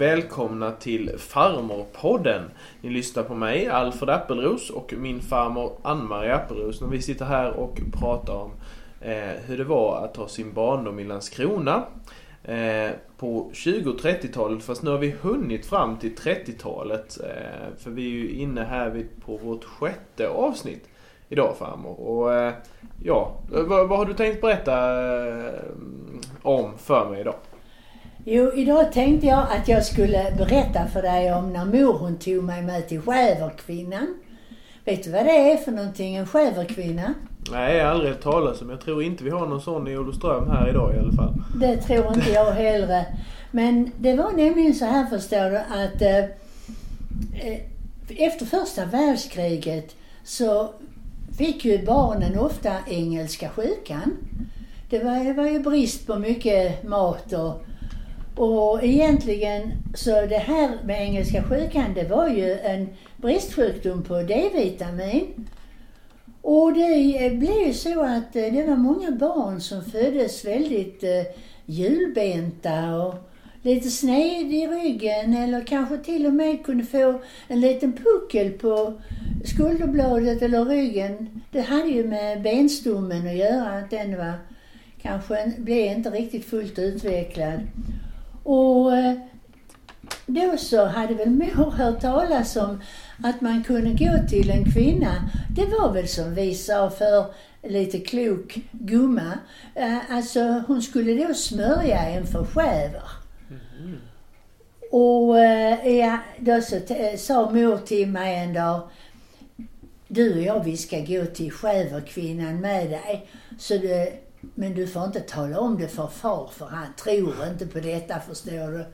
välkomna till Farmorpodden. Ni lyssnar på mig, Alfred Appelros och min farmor Ann-Marie Appelros när vi sitter här och pratar om eh, hur det var att ha sin barndom i Landskrona eh, på 20 och 30-talet. Fast nu har vi hunnit fram till 30-talet. Eh, för vi är ju inne här vid, på vårt sjätte avsnitt idag farmor. Och eh, ja, vad, vad, har du tänkt berätta eh, om för mig idag? Jo, idag tänkte jag att jag skulle berätta för dig om när mor hon tog mig med till Schäferkvinnan. Vet du vad det är för någonting, en Schäferkvinna? Nej, jag har aldrig hört talas om. Jag tror inte vi har någon sån i Olofström här idag i alla fall. Det tror inte jag heller. Men det var nämligen så här förstår du att eh, eh efter första världskriget så fick ju barnen ofta engelska sjukan. Det var, det var ju brist på mycket mat och och egentligen så det här med engelska sjukan det var ju en bristsjukdom på D-vitamin. Och det blev ju så att eh, det var många barn som föddes väldigt eh, hjulbenta och lite sned i ryggen eller kanske till och med kunde få en liten puckel på skulderbladet eller ryggen. Det hade ju med benstommen att göra, att den var kanske blev inte riktigt fullt utvecklad. Och eh, då så hade väl mor hört talas om att man kunde gå till en kvinna. Det var väl som vi sa för lite klok gumma. Eh, alltså hon skulle då smörja en för schäver. Mm. Och eh, ja, då så sa mor till mig en dag du och jag vi ska gå till schäverkvinnan med dig. Så det, men du får inte tala om det för far för han tror inte på detta förstår du.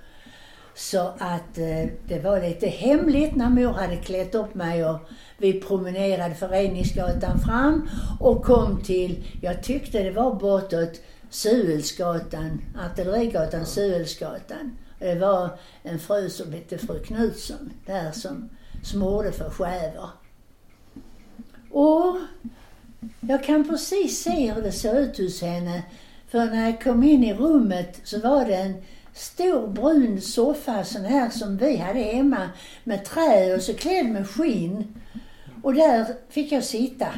Så att eh, det var lite hemligt när mor hade klätt upp mig och vi promenerade Föreningsgatan fram och kom till, jag tyckte det var bortåt Suelsgatan, Artillerigatan, Suelsgatan. Det var en fru som hette fru Knutsson där som smorde för skäver. Och jag kan precis se hur det såg ut hos henne. För när jag kom in i rummet så var det en stor brun soffa sån här som vi hade hemma med trä och så klädd med skinn. Och där fick jag sitta.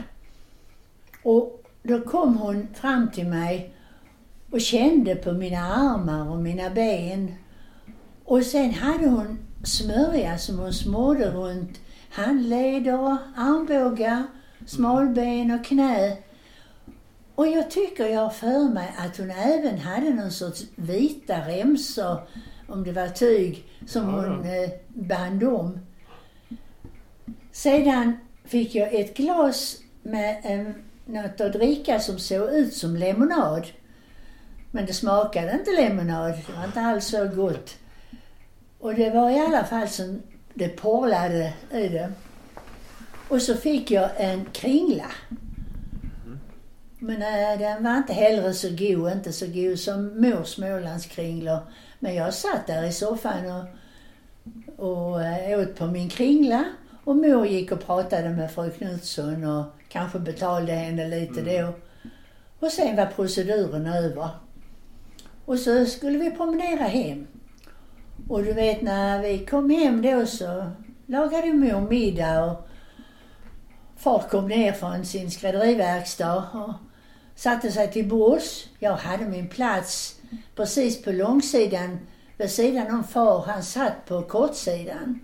Och då kom hon fram till mig och kände på mina armar och mina ben. Och sen hade hon smörja som hon smorde runt handleder, armbågar smalben och knä. Och jag tycker jag har för mig att hon även hade någon sorts vita remsor, om det var tyg, som ja, hon eh, band om. Sedan fick jag ett glas med eh, något att dricka som såg ut som lemonad. Men det smakade inte lemonad. Det var inte alls så gott. Och det var i alla fall som det porlade i det. Och så fick jag en kringla. Men äh, den var inte heller så god, inte så god som mors smålandskringlor. Men jag satt där i soffan och, och äh, åt på min kringla. Och mor gick och pratade med fru Knutsson och kanske betalade henne lite mm. då. Och sen var proceduren över. Och så skulle vi promenera hem. Och du vet när vi kom hem då så lagade mor middag och Far kom ner från sin skrädderiverkstad och satte sig till bords. Jag hade min plats precis på långsidan vid sidan om far. Han satt på kortsidan.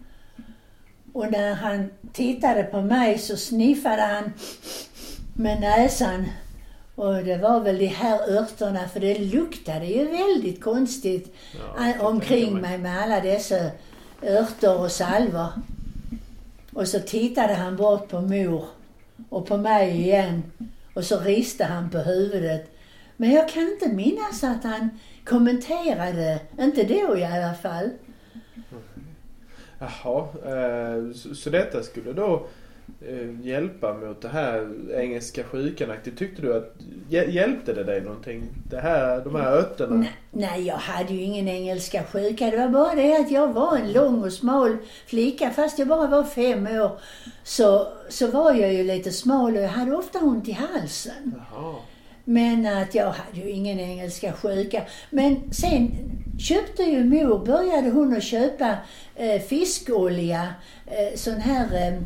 Och när han tittade på mig så sniffade han med näsan. Och det var väl de här örterna, för det luktade ju väldigt konstigt ja, omkring mig med alla dessa örter och salvor. Och så tittade han bort på mor och på mig igen. Och så riste han på huvudet. Men jag kan inte minnas att han kommenterade, inte då i alla fall. Jaha, eh, så detta skulle då hjälpa mot det här engelska sjukanaktigt. Tyckte du att, hjälpte det dig någonting? Det här, de här örterna? Nej, nej, jag hade ju ingen engelska sjuka. Det var bara det att jag var en lång och smal flicka. Fast jag bara var fem år så, så var jag ju lite smal och jag hade ofta ont i halsen. Jaha. Men att jag hade ju ingen engelska sjuka. Men sen köpte ju mor, började hon att köpa eh, fiskolja, eh, sån här, eh,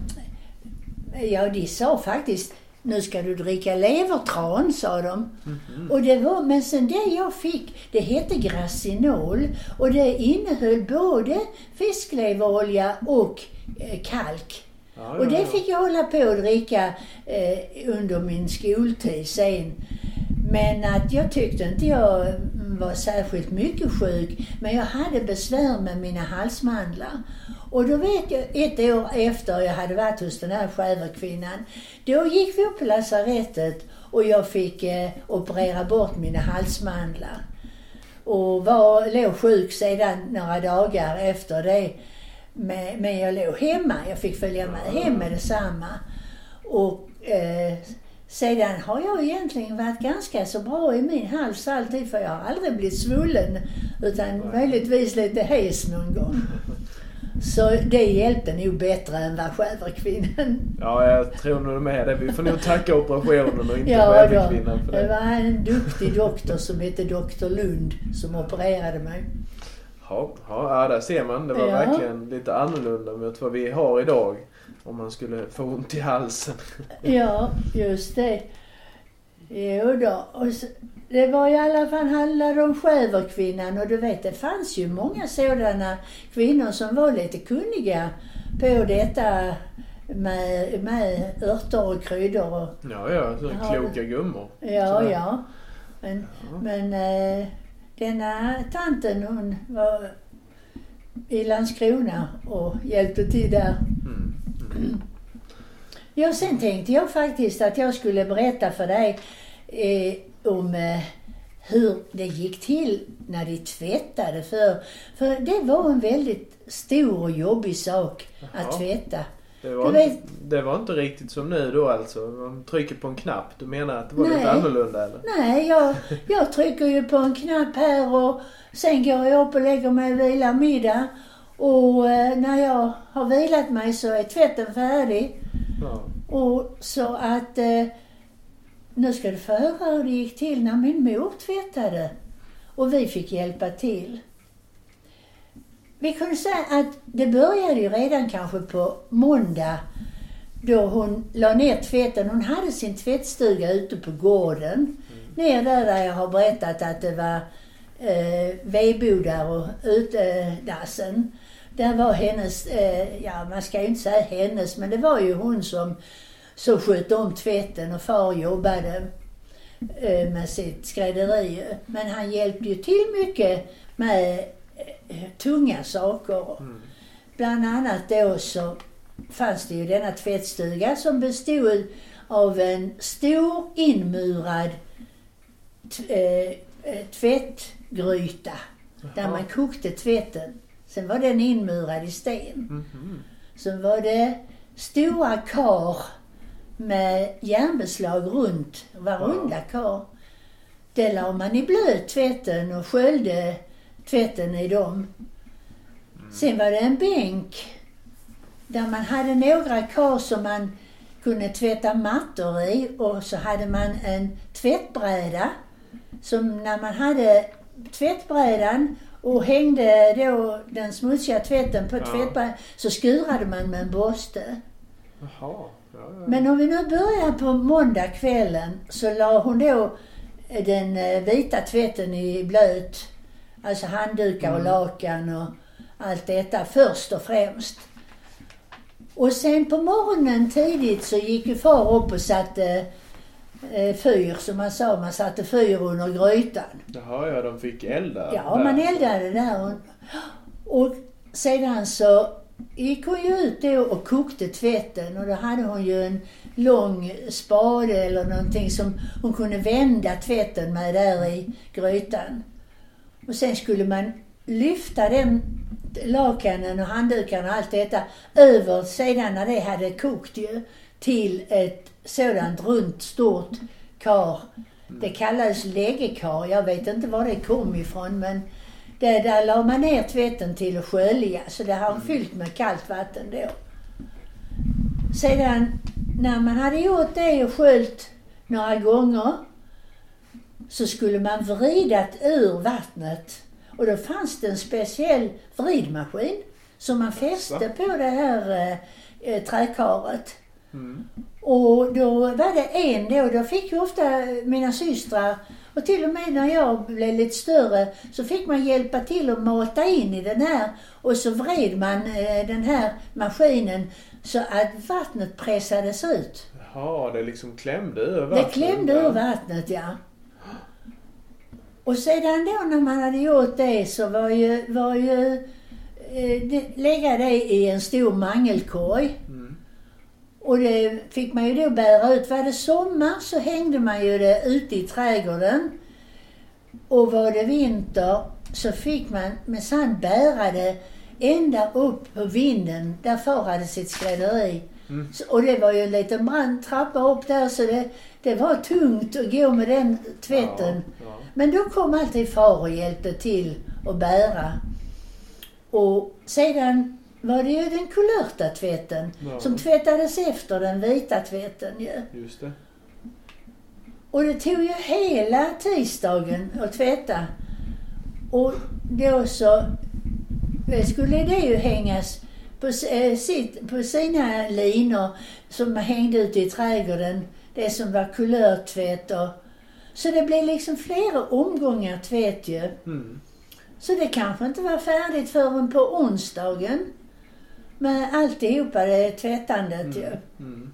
ja de sa faktiskt nu ska du dricka levertran, sa de. Mhm. Och det var, men sen det jag fick, det hette Gracinol och det innehöll både fiskleverolja och eh, kalk. Ja, Och det fick jag hålla på att dricka eh, under min skoltid sen. Men att jag tyckte inte jag var särskilt mycket sjuk. Men jag hade besvär med mina halsmandlar. Och då vet jag, ett år efter jag hade varit hos den här schäferkvinnan, då gick vi upp på lasarettet och jag fick eh, operera bort mina halsmandlar. Och var, låg sjuk sedan några dagar efter det. Men, men jag låg hemma. Jag fick följa med hem med detsamma. Och eh, sedan har jag egentligen varit ganska så bra i min hals alltid för jag har aldrig blivit svullen. Utan möjligtvis lite hes någon gång. Så det hjälpte nog bättre än vad schäferkvinnan. Ja, jag tror nog med det. Vi får nog tacka operationen och inte Ja, då, schäferkvinnan för det det. var en duktig doktor som hette doktor Lund som opererade mig. Ja, ja, där ser man. Det var Ja. verkligen lite annorlunda mot vad vi har idag. Om man skulle få ont i halsen. Ja, just det. Jo då. Och så, det var i alla fall handlade om schäferkvinnan och du vet det fanns ju många sådana kvinnor som var lite kunniga på detta med, med örter och kryddor och Ja, ja, så kloka gummor. ja, Sådär. ja. Men, Ja. men eh, denna tanten hon var i Landskrona och hjälpte till där. Ja, sen tänkte jag faktiskt att jag skulle berätta för dig eh, om eh, hur det gick till när de tvättade för För det var en väldigt stor och jobbig sak Jaha. att tvätta. Det, var Du inte, det var inte riktigt som nu då alltså. Man trycker på en knapp. Du menar att det var Nej. lite annorlunda eller? Nej, jag, jag trycker ju på en knapp här och sen går jag upp och lägger mig och vilar middag. Och eh, när jag har vilat mig så är tvätten färdig. Ja. Och så att eh, nu ska du få höra hur det gick till när min mor tvättade. Och vi fick hjälpa till. Vi kunde säga att det började ju redan kanske på måndag då hon la ner tvätten. Hon hade sin tvättstuga ute på gården. Ner där, där jag har berättat att det var eh, vedbodar och utedassen. Där var hennes, eh, ja man ska ju inte säga hennes, men det var ju hon som så skötte om tvätten och far jobbade eh, med sitt skrädderi. Men han hjälpte ju till mycket med eh, tunga saker. Mm. Bland annat då så fanns det ju denna tvättstuga som bestod av en stor inmurad eh, eh, tvättgryta där man kokte tvätten. Sen var den inmurad i sten. Mhm. Så var det stora kar med järnbeslag runt. Var runda kar. Det la man i blöt tvätten och sköljde tvätten i dem. Sen var det en bänk där man hade några kar som man kunde tvätta mattor i och så hade man en tvättbräda som när man hade tvättbrädan och hängde då den smutsiga tvätten på Ja. tvättbrädan så skurade man med en borste. Jaha. Ja, ja. Men om vi nu börjar på måndagskvällen så la hon då den eh, vita tvätten i blöt. Alltså handdukar och Mm. lakan och allt detta först och främst. Och sen på morgonen tidigt så gick ju far upp och satte eh, fyr, som man sa. Man satte fyr under grytan. Jaha, ja, de fick elda Ja, där. man eldade där. Och, och sedan så gick hon ju ut då och kokte tvätten och då hade hon ju en lång spade eller någonting som hon kunde vända tvätten med där i grytan. Och sen skulle man lyfta den lakanen och handdukarna och allt detta över sedan när det hade kokt ju till ett sådant runt stort kar. Det kallades läggekar. Jag vet inte var det kom ifrån men det, där la man ner tvätten till att skölja så det har fyllt med kallt vatten då. Sedan när man hade gjort det och sköljt några gånger så skulle man vridat ur vattnet. Och då fanns det en speciell vridmaskin som man fäste på det här eh, eh, träkaret. Mm. Och då var det en då, då fick ju ofta mina systrar och till och med när jag blev lite större så fick man hjälpa till att mata in i den här och så vred man eh, den här maskinen så att vattnet pressades ut. Jaha, det liksom klämde ur Det vattnet. klämde ur vattnet, ja. Och sedan då när man hade gjort det så var ju, var ju eh, det, lägga det i en stor mangelkorg. Mm. Och det fick man ju då bära ut. Var det sommar så hängde man ju det ute i trädgården. Och var det vinter så fick man med sand bära det ända upp på vinden där far hade sitt skrädderi. Mm. Och det var ju en liten brant trappa upp där så det, det var tungt att gå med den tvätten. Ja, ja. Men då kom alltid far och hjälpte till att bära. Och sedan var det ju den kulörta tvätten Ja. som tvättades efter den vita tvätten ju. Just det. Och det tog ju hela tisdagen att tvätta. Och då så skulle det ju hängas på, eh, sitt, på sina linor som hängde ute i trädgården. Det som var kulörtvätt och... Så det blev liksom flera omgångar tvätt ju. Mm. Så det kanske inte var färdigt förrän på onsdagen. Med alltihopa det tvättandet ju. Mm.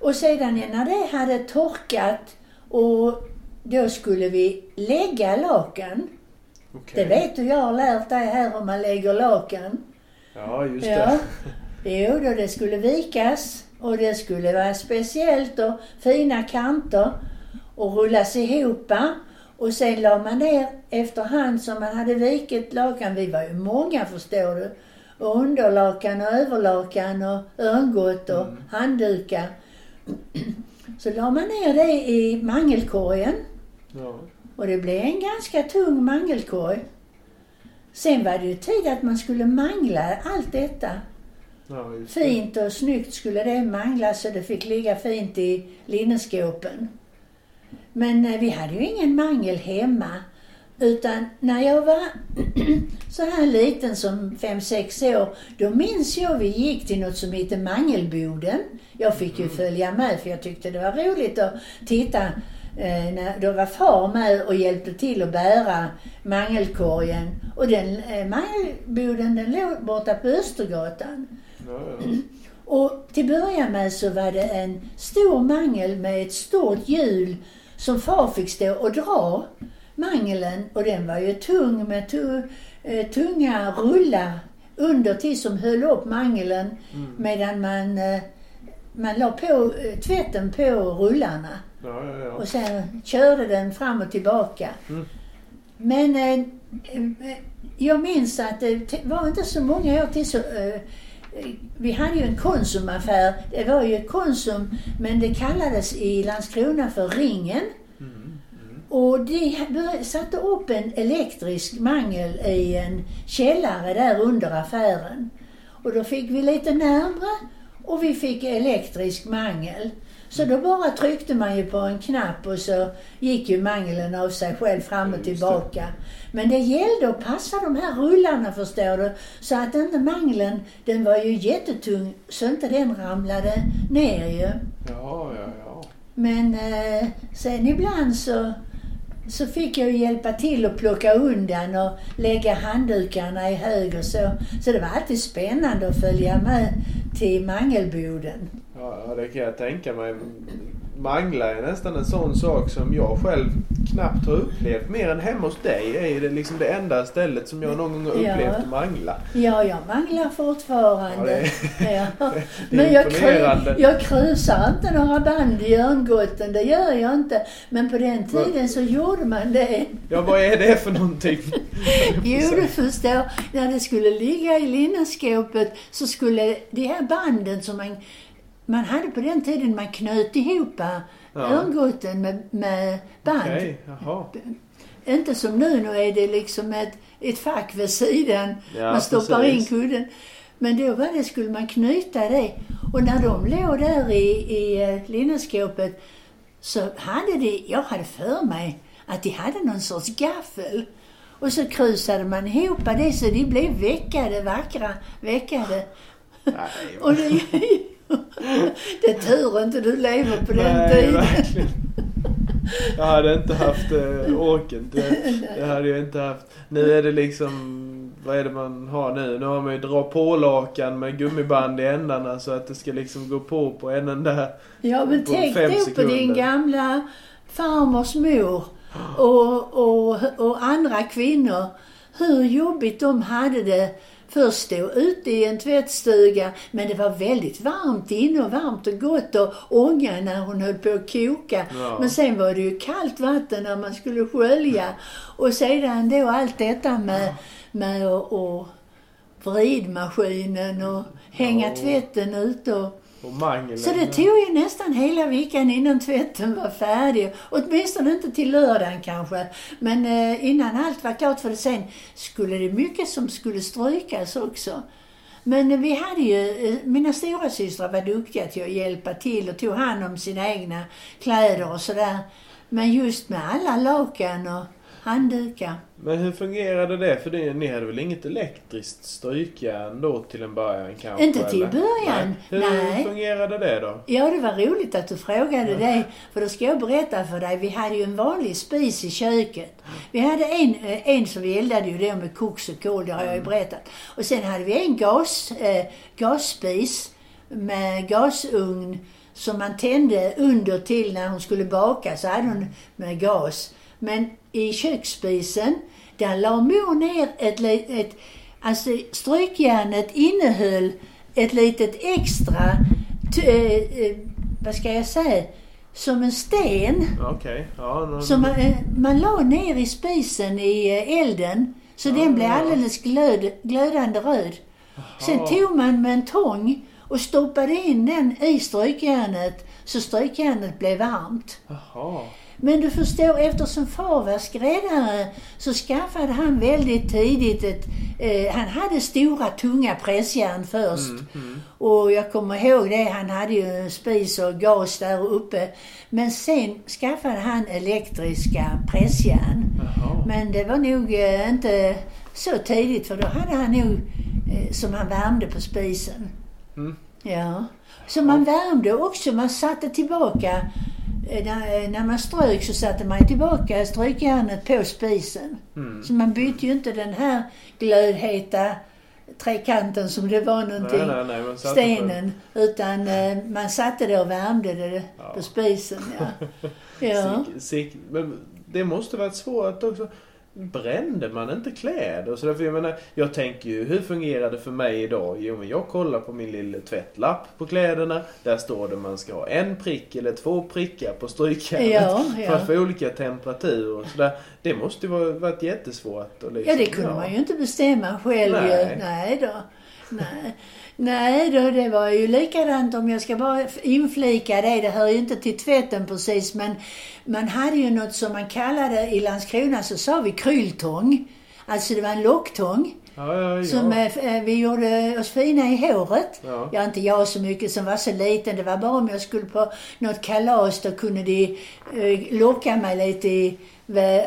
Och sedan när det hade torkat och då skulle vi lägga lakan. Okej. Det vet du, jag har lärt dig här hur man lägger lakan. Ja, just Ja. det. Jo, då det skulle vikas och det skulle vara speciellt och fina kanter och rullas ihop. Och sen la man ner efterhand som man hade vikit lakan. Vi var ju många förstår du. Och underlakan och överlakan och örngott och Mm. handdukar. Så la man ner det i mangelkorgen. Ja. Och det blev en ganska tung mangelkorg. Sen var det ju tid att man skulle mangla allt detta. ja, det. Fint och snyggt skulle det manglas så det fick ligga fint i linneskåpen. Men eh, vi hade ju ingen mangel hemma. Utan när jag var så här liten som fem sex år, då minns jag vi gick till något som heter Mangelboden. Jag fick ju följa med för jag tyckte det var roligt att titta eh, när då var far med och hjälpte till att bära mangelkorgen. Och den eh, mangelboden den låg borta på Östergatan. Och till början med så var det en stor mangel med ett stort hjul som far fick stå och dra mangeln och den var ju tung med tu, eh, tunga rullar under till som höll upp mangeln Mm. medan man, eh, man la på eh, tvätten på rullarna Ja, ja, ja. och sen körde den fram och tillbaka. Mm. Men jag minns att det var inte så många år till så vi hade ju en Konsumaffär. Det var ju Konsum, men det kallades i Landskrona för Ringen. Och de satte upp en elektrisk mangel i en källare där under affären. Och då fick vi lite närmre och vi fick elektrisk mangel. Så då bara tryckte man ju på en knapp och så gick ju mangeln av sig själv fram och tillbaka. Men det gällde att passa de här rullarna förstår du, så att inte mangeln, den var ju jättetung, så inte den ramlade ner ju. Ja, ja, ja. Men eh, sen ibland så, så fick jag hjälpa till att plocka undan och lägga handdukarna i hög och så. Så det var alltid spännande att följa med till mangelboden. Ja, det kan jag tänka mig. Mangla är nästan en sån sak som jag själv knappt har upplevt. Mer än hemma hos dig är det liksom det enda stället som jag någon gång har Ja. upplevt att mangla. Ja, jag manglar fortfarande. Ja, Ja. det Men jag, kru, jag krusar inte några band i örngotten, det gör jag inte. Men på den tiden så gjorde man det. Ja, vad är det för någonting? Jo, du förstår. När det skulle ligga i linneskåpet så skulle de här banden som man, man hade på den tiden, man knöt ihop Ja. örngotten med, med band. Okej, jaha. Inte som nu, nu är det liksom ett, ett fack vid sidan. Ja, man stoppar precis. in kudden. Men då var det, skulle man knyta det. Och när de låg där i, i eh, linneskåpet, så hade de, jag hade för mig att de hade någon sorts gaffel. Och så krusade man ihop det så de blev veckade, vackra, veckade. Nej, Och det, det är tur inte du lever på den Nej, tiden. verkligen. Jag hade inte haft eh, orken. Det, det hade jag inte haft. Nu är det liksom, vad är det man har nu? Nu har man ju dra på lakan med gummiband i ändarna så att det ska liksom gå på på en enda. Ja, men På tänk då på din gamla farmors mor och, och, och andra kvinnor. Hur jobbigt de hade det. Först stå ute i en tvättstuga, men det var väldigt varmt inne och varmt och gott och ånga när hon höll på att koka. Ja. Men sen var det ju kallt vatten när man skulle skölja. Och sedan då allt detta med, med att och vridmaskinen och hänga Ja. tvätten ute och och mangel. så det tog ju nästan hela veckan innan tvätten var färdig. Åtminstone inte till lördagen kanske. Men eh, innan allt var klart för sen skulle det mycket som skulle strykas också. Men vi hade ju, eh, mina stora systrar var duktiga till att hjälpa till och tog hand om sina egna kläder och sådär. Men just med alla lakan och handdukar. Men hur fungerade det? För det, ni hade väl inget elektriskt strykjärn då till en början kanske? Inte till eller? början, Nej. Hur nej. fungerade det då? Ja, det var roligt att du frågade det. För då ska jag berätta för dig. Vi hade ju en vanlig spis i köket. Vi hade en, eh, en som vi eldade ju då med koks och kol, det har jag ju berättat. Och sen hade vi en gas, eh, gasspis med gasugn som man tände under till när hon skulle baka, så hade hon med gas. Men i köksspisen, där la mor ner ett, li- ett alltså strykjärnet innehöll ett litet extra, eh, eh, vad ska jag säga, som en sten. Okej. Ja, Som man, eh, man la ner i spisen i eh, elden, så Ja, den blev alldeles glöd, glödande röd. Sen Jaha. tog man med en tång och stoppade in den i strykjärnet, så strykjärnet blev varmt. Jaha. Men du förstår, eftersom far var skräddare så skaffade han väldigt tidigt ett... Eh, han hade stora tunga pressjärn först. Mm, Och jag kommer ihåg det, han hade ju spis och gas där uppe. Men sen skaffade han elektriska pressjärn. Jaha. Men det var nog eh, inte så tidigt för då hade han nog eh, som han värmde på spisen. Mm. Ja. Så man värmde också, man satte tillbaka, när, när man strök så satte man tillbaka strykjärnet på spisen. Mm. Så man bytte ju inte den här glödheta trekanten som det var någonting, Nej, nej, nej. Stenen, utan eh, man satte det och värmde det Ja. på spisen. Ja. På, ja. Sick, sick. Men det måste varit svårt också. Brände man inte kläder och sådär? För jag menar, jag tänker ju, hur fungerar det för mig idag? Jo, men jag kollar på min lilla tvättlapp på kläderna. Där står det man ska ha en prick eller två prickar på strykjärnet. Ja, För ja. att få olika temperaturer och sådär. Det måste ju varit jättesvårt. att liksom, Ja, det kunde man ju inte bestämma själv Nej. ju. Nej då. Nej. Nej då, det var ju likadant om jag ska bara inflika det. Det hör ju inte till tvätten precis men man hade ju något som man kallade, i Landskrona så sa vi kryltång. Alltså det var en locktång Ja, ja, ja. som eh, eh, vi gjorde oss fina i håret. Ja. Ja, inte jag så mycket som var så liten. Det var bara om jag skulle på något kalas, då kunde de eh, locka mig lite i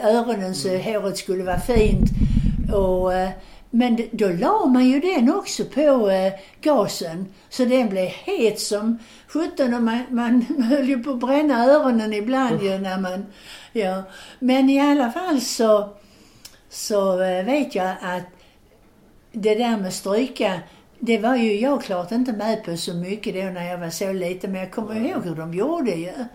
öronen så håret skulle vara fint. Och, eh, men då la man ju den också på eh, gasen. Så den blev het som sjutton och man, man höll ju på att bränna öronen ibland ju när man... Ja. Men i alla fall så, så eh, vet jag att det där med stryka, det var ju jag klart inte med på så mycket då när jag var så liten, men jag kommer ihåg hur de gjorde ju. Ja,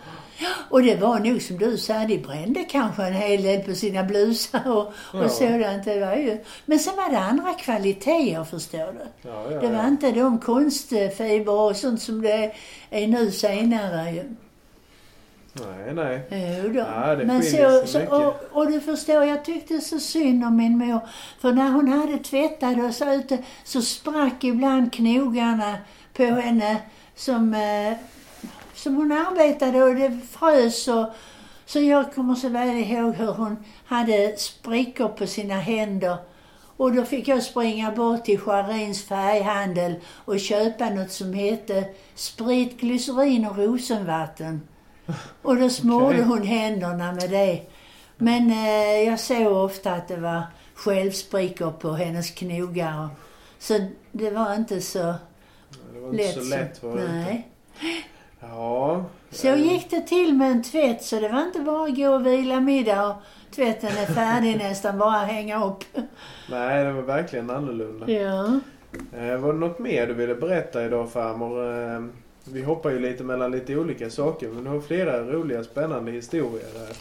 och det var nog som du sa, de brände kanske en hel del på sina blusar och, och Ja. sådant. Det var ju. Men sen var det andra kvaliteter förstår du. Ja, ja, Det var inte de konstfiber och sånt som det är nu senare ju. Nej, nej. Jo då. Ja, det Men så, så, och, och du förstår, jag tyckte så synd om min mor. För när hon hade tvättat så ute så sprack ibland knogarna på henne som, eh, som hon arbetade och det frös och så jag kommer så väl ihåg hur hon hade sprickor på sina händer. Och då fick jag springa bort till Scharins färghandel och köpa något som hette sprit, glycerin och rosenvatten. Och då smorde Okej. hon händerna med det. Men eh, jag såg ofta att det var självsprickor på hennes knogar. Så det var inte så Det var inte lätt. så lätt var det inte. Ja. Så eh, gick det till med en tvätt, så det var inte bara att gå och vila middag och tvätten är färdig nästan, bara hänga upp. Nej, det var verkligen annorlunda. Ja. Eh, var det något mer du ville berätta idag farmor? Eh, vi hoppar ju lite mellan lite olika saker men du har flera roliga spännande historier där.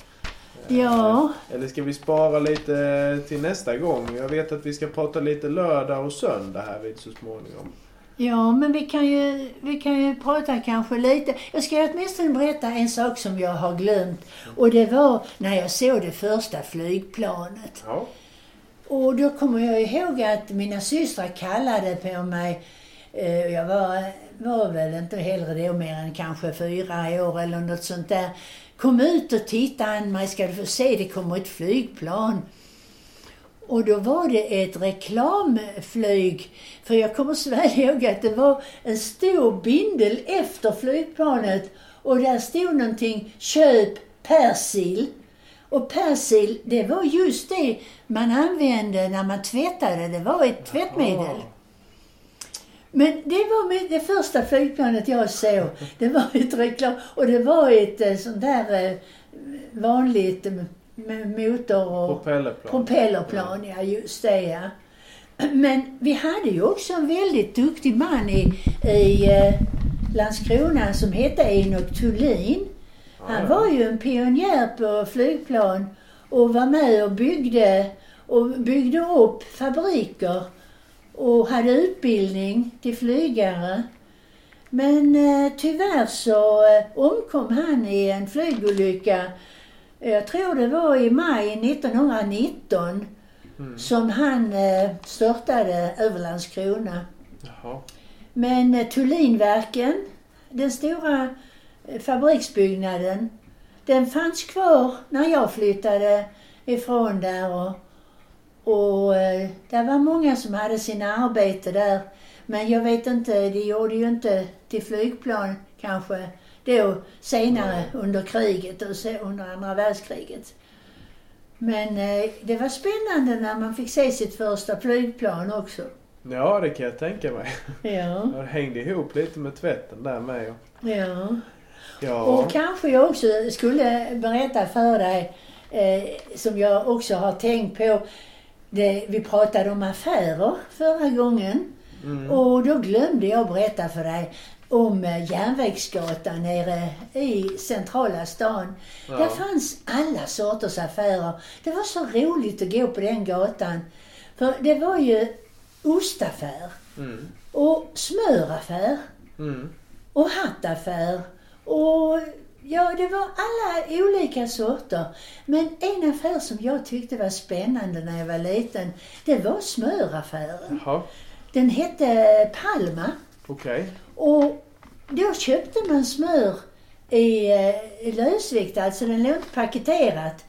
Ja. Eller ska vi spara lite till nästa gång? Jag vet att vi ska prata lite lördag och söndag här vid så småningom. Ja, men vi kan, ju, vi kan ju prata kanske lite. Jag ska åtminstone berätta en sak som jag har glömt. Och det var när jag såg det första flygplanet. Ja. Och då kommer jag ihåg att mina systrar kallade på mig. eh, Jag var, var väl inte heller då mer än kanske fyra år eller något sånt där. Kom ut och titta Ann-Maj, ska du få se, det kommer ett flygplan. Och då var det ett reklamflyg. För jag kommer så väl ihåg att det var en stor bindel efter flygplanet. Och där stod någonting, köp persil. Och persil, det var just det man använde när man tvättade. Det var ett tvättmedel. Men det var det första flygplanet jag såg. Det var ett reklam och det var ett eh, sånt där eh, vanligt mm, med motor och Propellerplan. propellerplan. Ja, just det ja. Men vi hade ju också en väldigt duktig man i, i eh, Landskrona som hette Enoch Thulin. Han var ju en pionjär på flygplan och var med och byggde, och byggde upp fabriker och hade utbildning till flygare. Men eh, tyvärr så eh, omkom han i en flygolycka. Jag tror det var i maj 1919 Mm. som han eh, störtade över Landskrona. Jaha. Men eh, Tullinverken, den stora eh, fabriksbyggnaden, den fanns kvar när jag flyttade ifrån där och, och eh, det var många som hade sina arbete där. Men jag vet inte, de gjorde ju inte till flygplan kanske då senare under kriget och se, under andra världskriget. Men eh, det var spännande när man fick se sitt första flygplan också. Ja, det kan jag tänka mig. Ja. Det hängde ihop lite med tvätten där med. Ja. Ja. Och kanske jag också skulle berätta för dig, eh, som jag också har tänkt på. Det, vi pratade om affärer förra gången. Mm. Och då glömde jag berätta för dig om eh, Järnvägsgatan nere i centrala stan. Ja. Där fanns alla sorters affärer. Det var så roligt att gå på den gatan. För det var ju ostaffär Mm. och smöraffär Mm. och hattaffär. Och ja, det var alla olika sorter. Men en affär som jag tyckte var spännande när jag var liten, det var smöraffären. Jaha. Den hette Palma. Okej. Och då köpte man smör i, eh, i lösvikt, alltså den låg inte paketerat.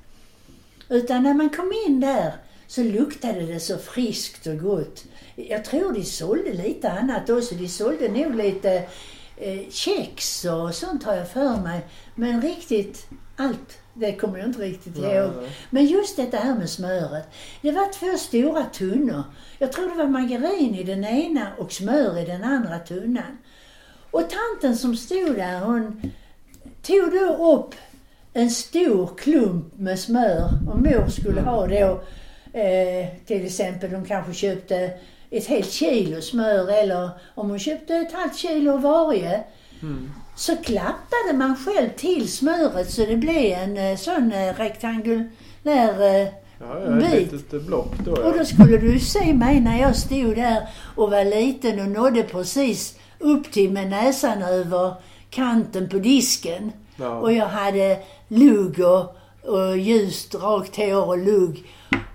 Utan när man kom in där så luktade det så friskt och gott. Jag tror de sålde lite annat också. De sålde nog lite eh, kex och sånt har jag för mig. Men riktigt allt, det kommer jag inte riktigt Nej, ihåg. nej. Men just detta här med smöret. Det var två stora tunnor. Jag tror det var margarin i den ena och smör i den andra tunnan. Och tanten som stod där, hon tog då upp en stor klump med smör. Och mor skulle ha då, eh, till exempel, de kanske köpte ett helt kilo smör eller om hon köpte ett halvt kilo varje. Mm. Så klappade man själv till smöret så det blev en eh, sån eh, rektangulär eh, Ja, ja, Bit. litet block då och då ja. skulle du se mig när jag stod där och var liten och nådde precis upp till med näsan över kanten på disken. ja. Och jag hade lugg och, och ljust rakt hår och lugg.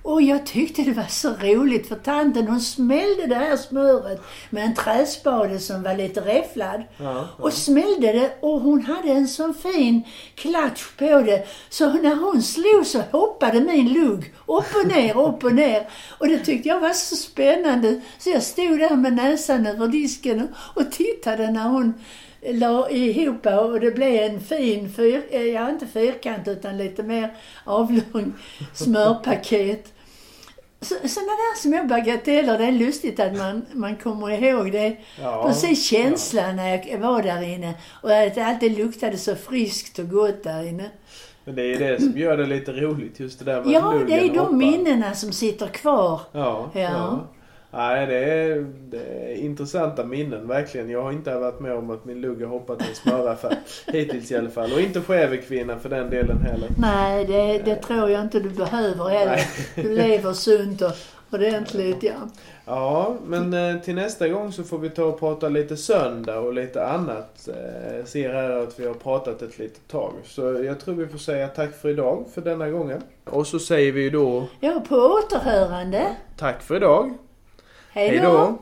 Och jag tyckte det var så roligt för tanten hon smällde det här smöret med en träspade som var lite räfflad. Ja, ja. Och smällde det och hon hade en sån fin klatsch på det. Så när hon slog så hoppade min lugg upp och ner, upp och ner. Och det tyckte jag var så spännande. Så jag stod där med näsan över disken och, tittade när hon la ihop och det blev en fin fyr, eh, ja inte fyrkant utan lite mer avlång smörpaket. Så, sådana där små bagateller, det är lustigt att man, man kommer ihåg det. Ja, Precis känslan när jag var där inne och att det alltid luktade så friskt och gott där inne. Men det är det som gör det lite roligt, just det där med Ja, det är de hoppa. minnena som sitter kvar. Ja, ja. Ja. Nej, det är, det är intressanta minnen verkligen. Jag har inte varit med om att min lugg har hoppat i en smöraffär. hittills i alla fall. Och inte Skävekvinnan för den delen heller. Nej, det, det tror jag inte du behöver heller. Du lever sunt och ordentligt, ja. Ja, men eh, till nästa gång så får vi ta och prata lite söndag och lite annat. Eh, Jag ser här att vi har pratat ett litet tag. Så jag tror vi får säga tack för idag, för denna gången. Och så säger vi då Ja, på återhörande. tack för idag. Hej då!